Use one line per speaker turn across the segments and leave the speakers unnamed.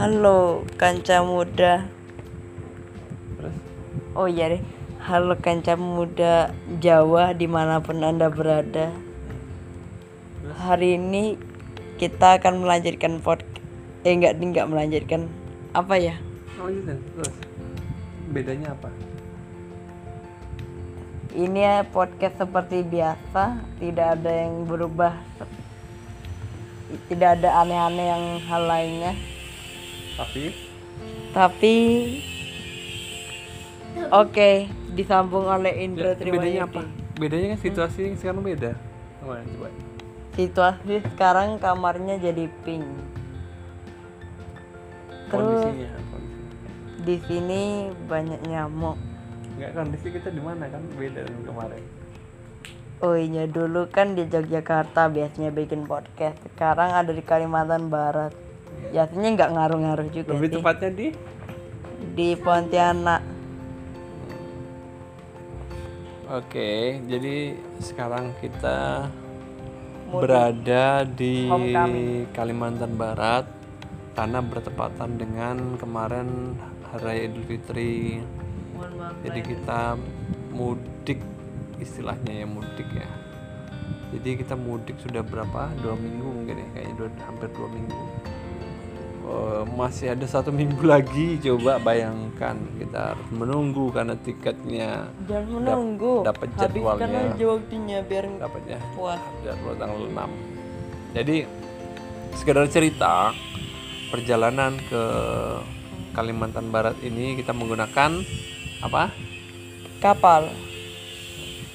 Halo kanca muda.
Terus?
Oh iya deh. Halo kanca muda Jawa di mana pun anda berada. Hari ini kita akan melanjutkan pod Eh enggak, enggak melanjutkan. Apa ya?
Oh gitu. Terus? Bedanya apa?
Ini ya podcast seperti biasa. Tidak ada yang berubah. Tidak ada aneh-aneh yang hal lainnya
Tapi
Tapi Oke Disambung oleh Indro
Ya, bedanya apa? Bedanya kan situasi sekarang beda. Oh, coba.
Situasi sekarang kamarnya jadi pink Terus
Kondisinya, kondisinya.
di sini banyak nyamuk
Enggak kondisi kita di mana kan beda dengan kemarin.
Oh iya dulu kan di Yogyakarta biasanya bikin podcast Sekarang ada di Kalimantan Barat Biasanya nggak ngaruh-ngaruh juga
Lebih
sih
tepatnya di
Di Pontianak
Oke, jadi sekarang kita berada di. Kalimantan Barat karena bertepatan dengan kemarin Hari Raya Idul Fitri. Jadi kita mudik istilahnya ya mudik ya. Jadi kita mudik sudah berapa? Dua minggu mungkin ya, kayaknya dua, hampir dua minggu. Eh, masih ada satu minggu lagi. Coba bayangkan. Kita harus menunggu karena tiketnya
Jangan menunggu.
dapat
Habiskan
jadwalnya.
aja waktunya biar
dapatnya
puas.
Jadwal tanggal 6 jadi sekedar cerita perjalanan ke Kalimantan Barat ini kita menggunakan apa?
Kapal.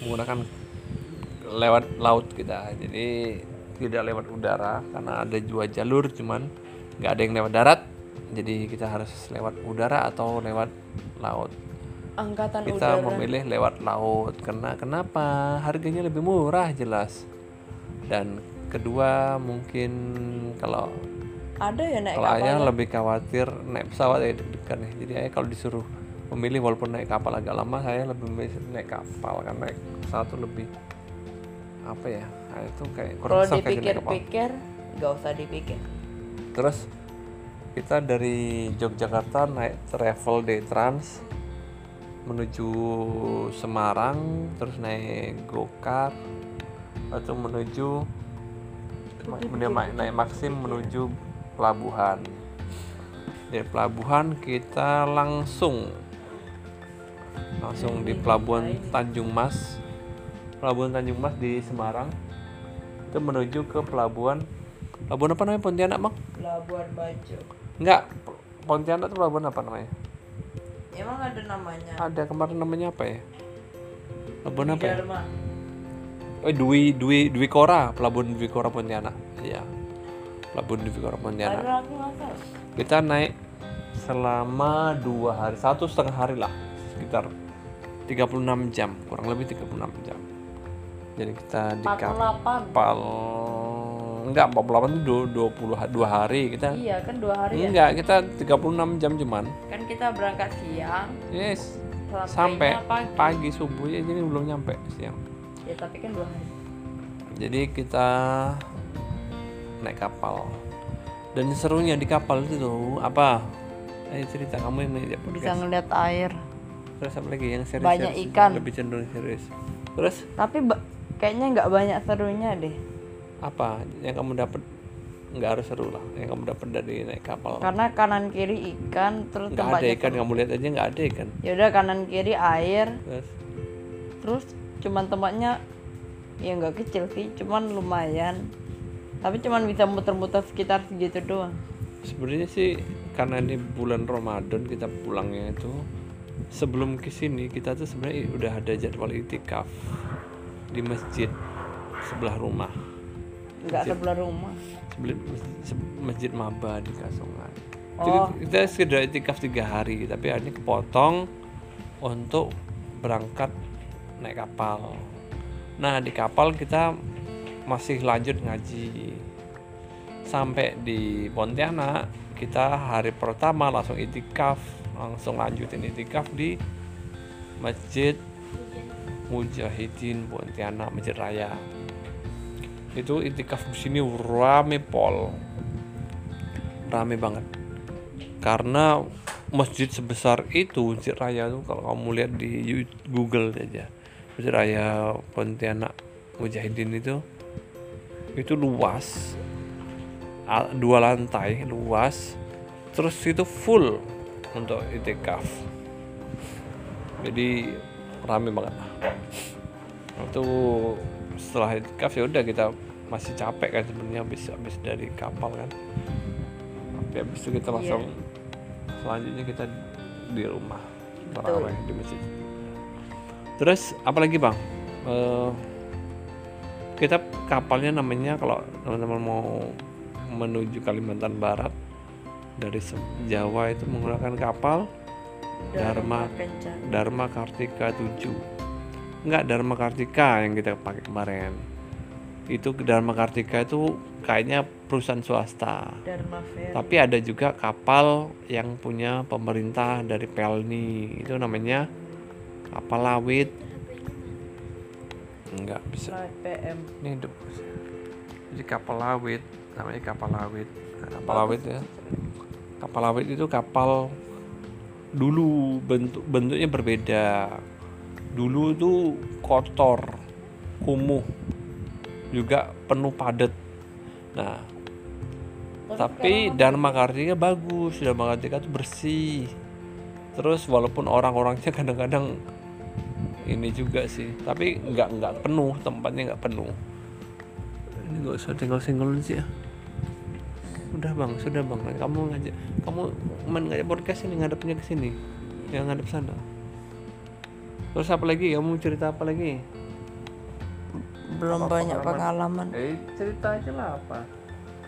Menggunakan lewat laut kita. Jadi tidak lewat udara karena ada dua jalur cuman nggak ada yang lewat darat jadi kita harus lewat udara atau lewat laut.
Angkatan
kita
udara.
memilih lewat laut karena kenapa? Harganya lebih murah jelas. Dan kedua mungkin kalau
Ada ya naik
kalau
kapal
ayah lebih khawatir naik pesawat ya deg-degan ya jadi ayah kalau disuruh memilih walaupun naik kapal agak lama saya lebih memilih naik kapal karena naik pesawat tuh lebih apa ya? Nah, itu kayak kurang
Kalau dipikir-pikir Gak usah dipikir
terus kita dari Yogyakarta naik travel day trans menuju Semarang terus naik gokar atau menuju kemudian naik, Maxim menuju pelabuhan. Dari pelabuhan kita langsung langsung di pelabuhan Tanjung Mas. Pelabuhan Tanjung Mas di Semarang. Itu menuju ke pelabuhan pelabuhan apa namanya Pontianak bang?
Labuan Bajo
Enggak, Pontianak itu pelabuhan apa namanya?
Emang ada namanya
Ada kemarin namanya apa ya? Pelabuhan apa ya? Oh, Dwi Dwi Dwi Kora, pelabuhan Dwi Kora Pontianak. Iya. Pelabuhan Dwi Kora Pontianak.
Ada aku
Kita naik selama dua hari, satu setengah hari lah, sekitar 36 jam, kurang lebih 36 jam. Jadi kita di
48
kapal enggak 48 itu 20 ha- dua hari kita.
Iya kan dua hari ya?
Enggak kita 36 jam cuman.
Kan kita berangkat siang.
Yes. Sampai
pagi.
pagi subuh ya jadi belum nyampe siang.
Ya tapi kan dua hari.
Jadi kita naik kapal. Dan serunya di kapal itu tuh apa? Ayo cerita kamu yang
Bisa
media podcast
ngeliat air.
Terus apa lagi yang serius
Banyak
serius,
ikan.
lebih cenderung serius. Terus?
Tapi kayaknya nggak banyak serunya deh
apa? Yang kamu dapat nggak harus seru lah. Yang kamu dapat dari naik kapal.
Karena kanan kiri ikan Terus
nggak ada ikan kamu lihat aja nggak ada ikan.
Yaudah kanan kiri air.
Terus?
Terus cuman tempatnya Ya nggak kecil sih Cuman lumayan. Tapi cuman bisa muter-muter sekitar segitu doang.
Sebenarnya sih karena ini bulan Ramadan kita pulangnya itu sebelum ke sini kita tuh sebenarnya udah ada jadwal itikaf di masjid sebelah rumah
nggak sebelah rumah
sebelum se- masjid Maba di Kasongan.
Oh.
Kita sudah itikaf tiga hari tapi ini kepotong untuk berangkat naik kapal. Nah di kapal kita masih lanjut ngaji sampai di Pontianak kita hari pertama langsung itikaf langsung lanjutin itikaf di masjid Mujahidin Pontianak Masjid Raya itu itikaf di sini rame pol. Rame banget. Karena masjid sebesar itu Masjid Raya tuh kalau kamu lihat di Google aja Masjid Raya Pontianak Mujahidin itu itu luas. Dua lantai luas. Terus itu full untuk itikaf. Jadi rame banget. Itu setelah itikaf ya udah kita masih capek kan sebenarnya habis habis dari kapal kan. Tapi habis itu kita langsung selanjutnya kita di rumah. Taraweh di masjid. Terus apa lagi bang? Eh, kita kapalnya namanya kalau teman-teman mau menuju Kalimantan Barat dari Jawa itu menggunakan kapal Dharma. Dharma Kartika 7 enggak Dharma Kartika yang kita pakai kemarin. Itu Dharma Kartika itu kayaknya perusahaan swasta.
Dharma
tapi ada juga kapal yang punya pemerintah dari Pelni. Itu namanya kapal lawit. Enggak bisa.
PM.
ini hidup. Jadi kapal lawit. Namanya kapal lawit. Nah, kapal lawit ya. kapal lawit itu kapal dulu bentuk bentuknya berbeda dulu itu kotor kumuh juga penuh padat. Nah tapi Dharma Kartika bagus Dharma Kartika itu bersih. Terus walaupun orang-orangnya kadang-kadang ini juga sih tapi nggak nggak penuh tempatnya nggak penuh. Ini nggak usah tinggal single sih ya. Udah bang sudah bang kamu ngajak kamu main ngajak podcast ini ngadepnya ke sini yang ngadep sana terus apa lagi? Kamu cerita apa lagi?
Belum
Apa
banyak pengalaman.
eh cerita aja lah apa?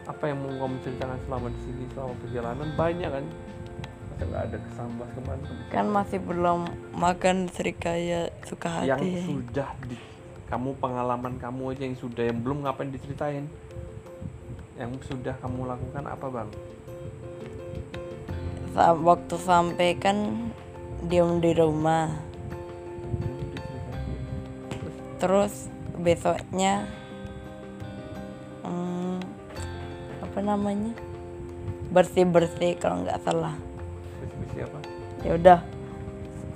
Apa yang mau kamu ceritakan selama di sini selama perjalanan? Banyak kan? Masa nggak ada kesambah ke mana
Kan masih belum makan serikaya suka
yang
hati.
sudah di kamu pengalaman kamu aja yang sudah yang belum ngapain diceritain? Yang sudah kamu lakukan apa bang?
Sa- waktu sampai kan diem di rumah. Terus besoknya hmm, apa namanya? Bersih bersih kalau nggak salah.
Visi-visi apa?
Ya udah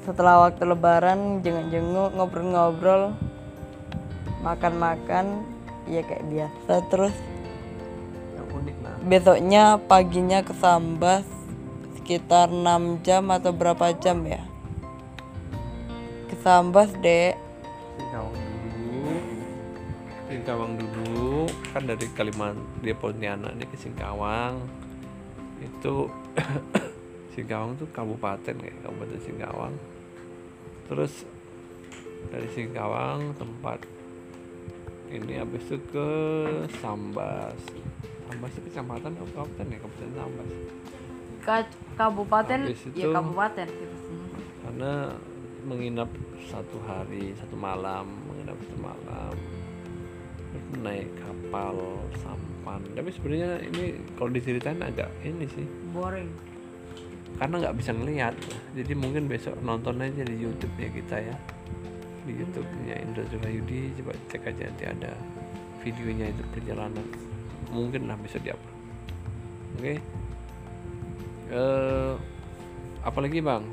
setelah waktu lebaran jenguk-jenguk ngobrol-ngobrol makan-makan ya kayak biasa. Terus
yang unik nah.
besoknya paginya ke Sambas sekitar 6 jam atau berapa jam ya? Ke Sambas dek
kan dari Kalimantan dia Pontianak dia ke Singkawang. Itu Singkawang tuh kabupaten kayak kabupaten Singkawang. Terus dari Singkawang tempat ini habis itu ke Sambas. Sambas itu kecamatan atau kabupaten ya? Kabupaten Sambas.
Kabupaten
Habis
ya kabupaten
karena menginap satu hari satu malam menginap satu malam naik kapal sampan. Tapi sebenarnya ini kalau diceritain agak ini sih.
Boring.
Karena nggak bisa ngelihat jadi mungkin besok nonton aja di YouTube ya kita ya. Di YouTube-nya Indra Zuhayudi coba cek aja nanti ada videonya itu perjalanan. Mungkin lah besok di upload oke? Eh apalagi bang?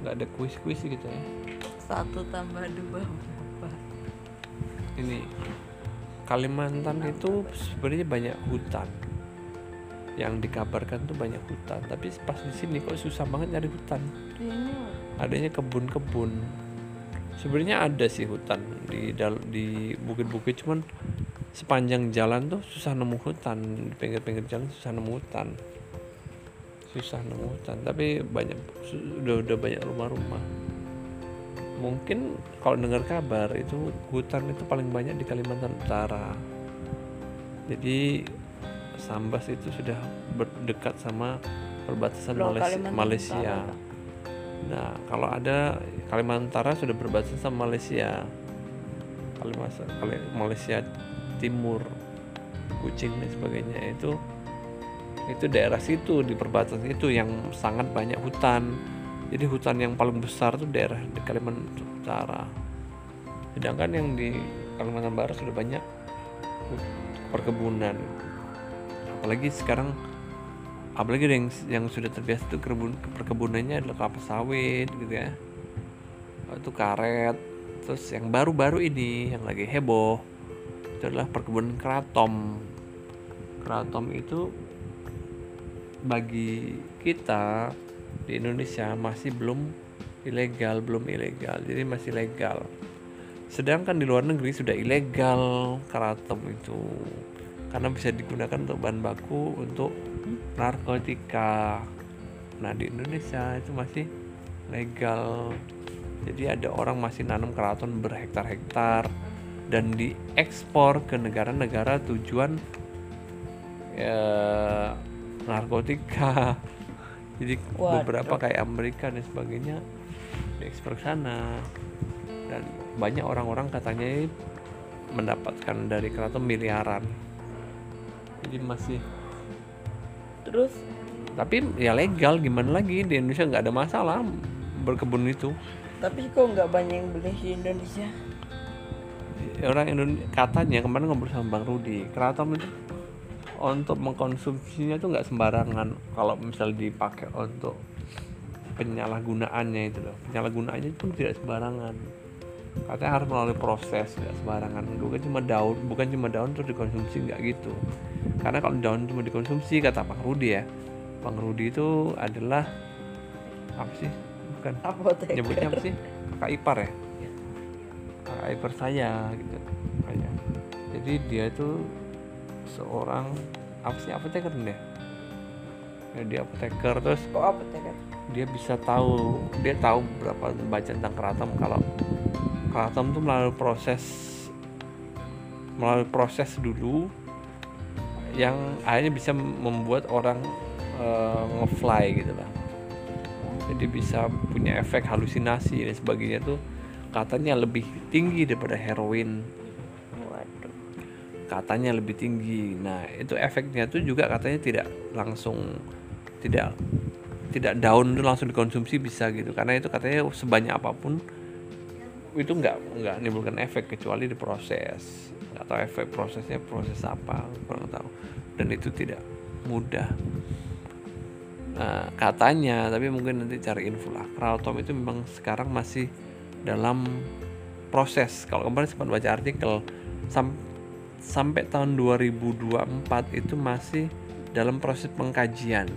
Nggak ada kuis-kuis gitu ya?
Satu tambah dua
ini Kalimantan itu sebenarnya banyak hutan. Yang dikabarkan tuh banyak hutan tapi pas di sini kok susah banget nyari hutan.
Ini
adanya kebun-kebun. Sebenarnya ada sih hutan di di bukit-bukit cuman sepanjang jalan tuh susah nemu hutan. Di pinggir-pinggir jalan susah nemu hutan. Susah nemu hutan tapi banyak udah udah banyak rumah-rumah mungkin kalau dengar kabar itu hutan itu paling banyak di Kalimantan Utara jadi Sambas itu sudah berdekat sama perbatasan
Loh,
Malaysia,
Kalimantan
Malaysia.
Utara,
Nah, kalau ada Kalimantan Utara sudah berbatasan sama Malaysia. Kalimantan Kali- Malaysia Timur, Kucing dan sebagainya itu itu daerah situ di perbatasan itu yang sangat banyak hutan. Jadi hutan yang paling besar tuh daerah di Kalimantan Utara. Sedangkan yang di Kalimantan Barat sudah banyak perkebunan. Apalagi sekarang apalagi yang yang sudah terbiasa itu kebun perkebunannya adalah kelapa sawit gitu ya itu karet terus yang baru-baru ini yang lagi heboh itu adalah perkebunan keraton keraton itu bagi kita di Indonesia masih belum ilegal belum ilegal. Jadi masih legal. Sedangkan di luar negeri sudah ilegal keraton itu. Karena bisa digunakan untuk bahan baku untuk narkotika. Nah di Indonesia itu masih legal. Jadi ada orang masih nanam keraton berhektar-hektar dan diekspor ke negara-negara tujuan ya, narkotika jadi
Waduh.
beberapa kayak Amerika dan sebagainya diekspor ke sana. Dan banyak orang-orang katanya mendapatkan dari keraton miliaran. Jadi masih
terus?
Tapi ya legal gimana lagi? Di Indonesia nggak ada masalah berkebun itu.
Tapi kok nggak banyak yang beli di Indonesia?
Orang Indonesia katanya kemarin ngobrol sama Bang Rudi keraton itu untuk mengkonsumsinya itu nggak sembarangan. Kalau misal dipakai untuk penyalahgunaannya itu loh. Penyalahgunaannya pun tidak sembarangan. Katanya harus melalui proses tidak sembarangan. Bukan cuma daun bukan cuma daun terus dikonsumsi nggak gitu. Karena kalau daun cuma dikonsumsi kata Bang Rudi ya Bang Rudi itu adalah apa sih? Bukan.
Apoteker.
Nyebutnya apa sih? Kakak ipar ya? Kakak ipar saya gitu makanya jadi dia itu seorang apa sih apoteker deh ya, dia apoteker terus
kok apoteker.
dia bisa tahu dia tahu berapa baca tentang keraton kalau keraton itu melalui proses melalui proses dulu yang akhirnya bisa membuat orang eh, ngefly gitu lah jadi bisa punya efek halusinasi dan sebagainya tuh katanya lebih tinggi daripada heroin katanya lebih tinggi. Nah itu efeknya tuh juga katanya tidak langsung tidak tidak daun itu langsung dikonsumsi bisa gitu. Karena itu katanya sebanyak apa pun itu nggak nggak menimbulkan efek kecuali diproses nggak tahu efek prosesnya proses apa kurang tahu. Dan itu tidak mudah. Nah, katanya tapi mungkin nanti cari info lah. Kratom itu memang sekarang masih dalam proses. Kalau kemarin sempat baca artikel sam- sampai tahun 2024 itu masih dalam proses pengkajian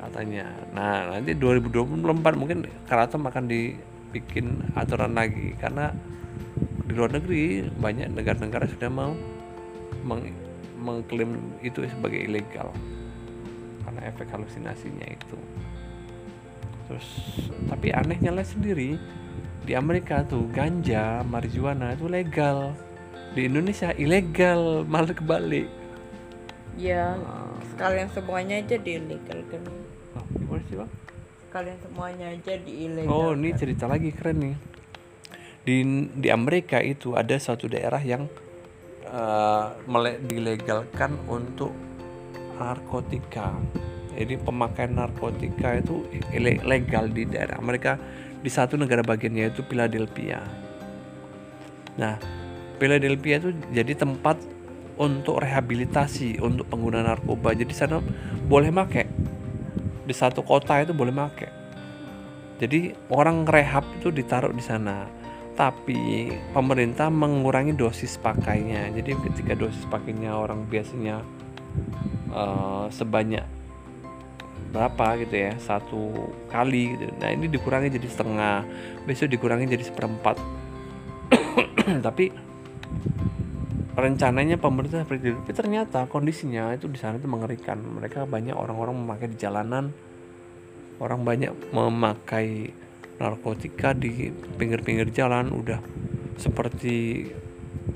katanya. Nah, nanti 2024 mungkin Keraton akan dibikin aturan lagi karena di luar negeri banyak negara-negara sudah mau meng- mengklaim itu sebagai ilegal karena efek halusinasinya itu. Terus tapi anehnya lah sendiri di Amerika tuh ganja, marijuana itu legal. Di Indonesia ilegal, malah kebalik.
ya
Ah.
sekalian semuanya aja diilegalkan
Oh, gimana sih bang?
kalian semuanya aja diilegalkan
Oh, ini cerita lagi keren nih. Di di Amerika itu ada suatu daerah yang eh, mele- dilegalkan untuk narkotika. Jadi pemakaian narkotika itu legal di daerah Amerika di satu negara bagiannya yaitu Philadelphia. Nah, Philadelphia itu jadi tempat untuk rehabilitasi untuk pengguna narkoba. Jadi sana boleh make di satu kota itu boleh make. Jadi orang rehab itu ditaruh di sana. Tapi pemerintah mengurangi dosis pakainya. Jadi ketika dosis pakainya orang biasanya eh, sebanyak berapa gitu ya satu kali gitu. Nah ini dikurangi jadi setengah, besok dikurangi jadi seperempat. Tapi rencananya pemerintah seperti itu. Tapi ternyata kondisinya itu di sana itu mengerikan. Mereka banyak orang-orang memakai di jalanan, orang banyak memakai narkotika di pinggir-pinggir jalan udah seperti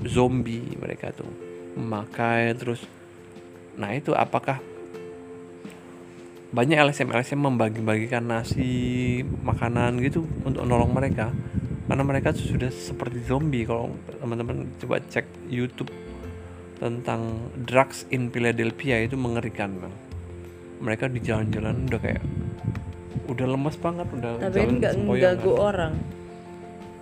zombie mereka tuh memakai terus nah itu apakah banyak LSM LSM membagi-bagikan nasi makanan gitu untuk nolong mereka karena mereka sudah seperti zombie kalau teman-teman coba cek YouTube tentang drugs in Philadelphia itu mengerikan bang mereka di jalan-jalan udah kayak udah lemas banget udah
tapi
jalan
nggak
sempoyongan.
mengganggu orang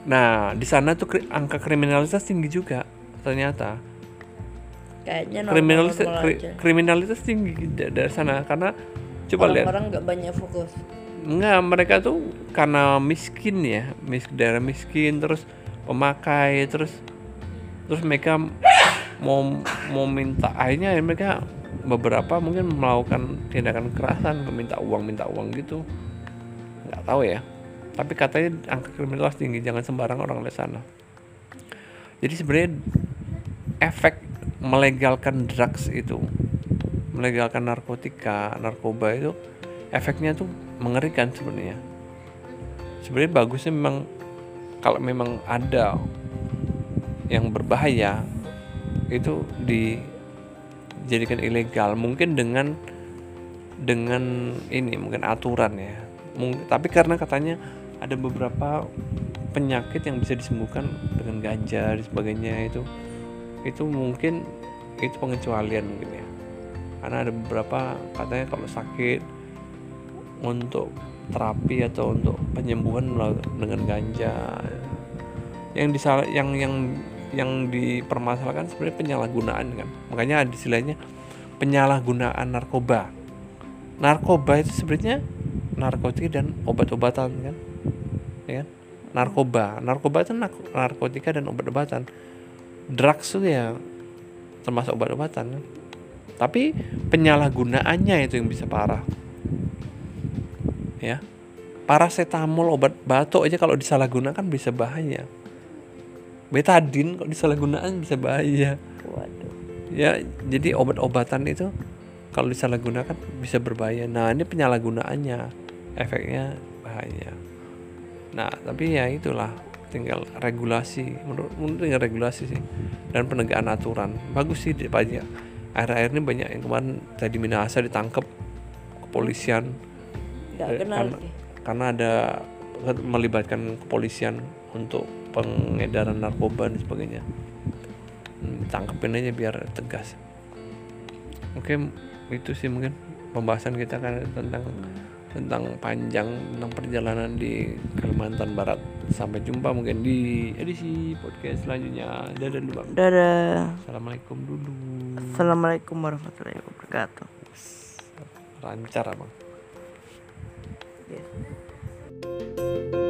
Nah, di sana tuh kri- angka kriminalitas tinggi juga ternyata.
kayaknya
kriminalitas
normal-normal
kri-
aja.
kriminalitas tinggi da- dari sana karena coba lihat
orang-orang nggak banyak fokus
Enggak, mereka tuh karena miskin ya, mis daerah miskin terus pemakai terus terus mereka mau mau minta akhirnya mereka beberapa mungkin melakukan tindakan kekerasan meminta uang minta uang gitu. Nggak tahu ya tapi katanya angka kriminalitas tinggi jangan sembarang orang di sana. Jadi sebenarnya efek melegalkan drugs itu melegalkan narkotika narkoba itu efeknya tuh mengerikan sebenarnya. Sebenarnya bagusnya memang kalau memang ada yang berbahaya itu dijadikan ilegal. Mungkin dengan dengan ini mungkin aturan ya. Mungkin tapi karena katanya ada beberapa penyakit yang bisa disembuhkan dengan ganja dan sebagainya itu itu mungkin itu pengecualian mungkin ya. Karena ada beberapa katanya kalau sakit untuk terapi atau untuk penyembuhan dengan ganja. Yang disalah yang yang yang dipermasalahkan sebenarnya penyalahgunaan kan. Makanya ada istilahnya penyalahgunaan narkoba. Narkoba itu sebenarnya narkotika dan obat-obatan kan. Ya kan? Narkoba. Narkoba itu narkotika dan obat-obatan. Drugs itu ya termasuk obat-obatan kan. Tapi penyalahgunaannya itu yang bisa parah ya. Paracetamol obat batuk aja kalau disalahgunakan bisa bahaya. Betadin kalau disalahgunakan bisa bahaya.
Waduh.
Ya jadi obat-obatan itu kalau disalahgunakan bisa berbahaya. Nah ini penyalahgunaannya. Efeknya bahaya. Nah tapi ya itulah tinggal regulasi. Menurut menurut tinggal regulasi sih. Dan penegakan aturan. Bagus sih di pajak akhir-akhir ini banyak yang kemarin tadi Minahasa ditangkap kepolisian
nggak
Eh,
kenal
karena- karena ada melibatkan kepolisian untuk pengedaran narkoba dan sebagainya. Hmm, tangkepin aja biar tegas. Oke itu sih mungkin pembahasan kita kan tentang tentang panjang tentang perjalanan di Kalimantan Barat. Sampai jumpa mungkin di edisi podcast selanjutnya. Dadah dulu bang.
Dadah.
Assalamualaikum dulu.
Assalamualaikum warahmatullahi wabarakatuh.
Lancar abang
Ya.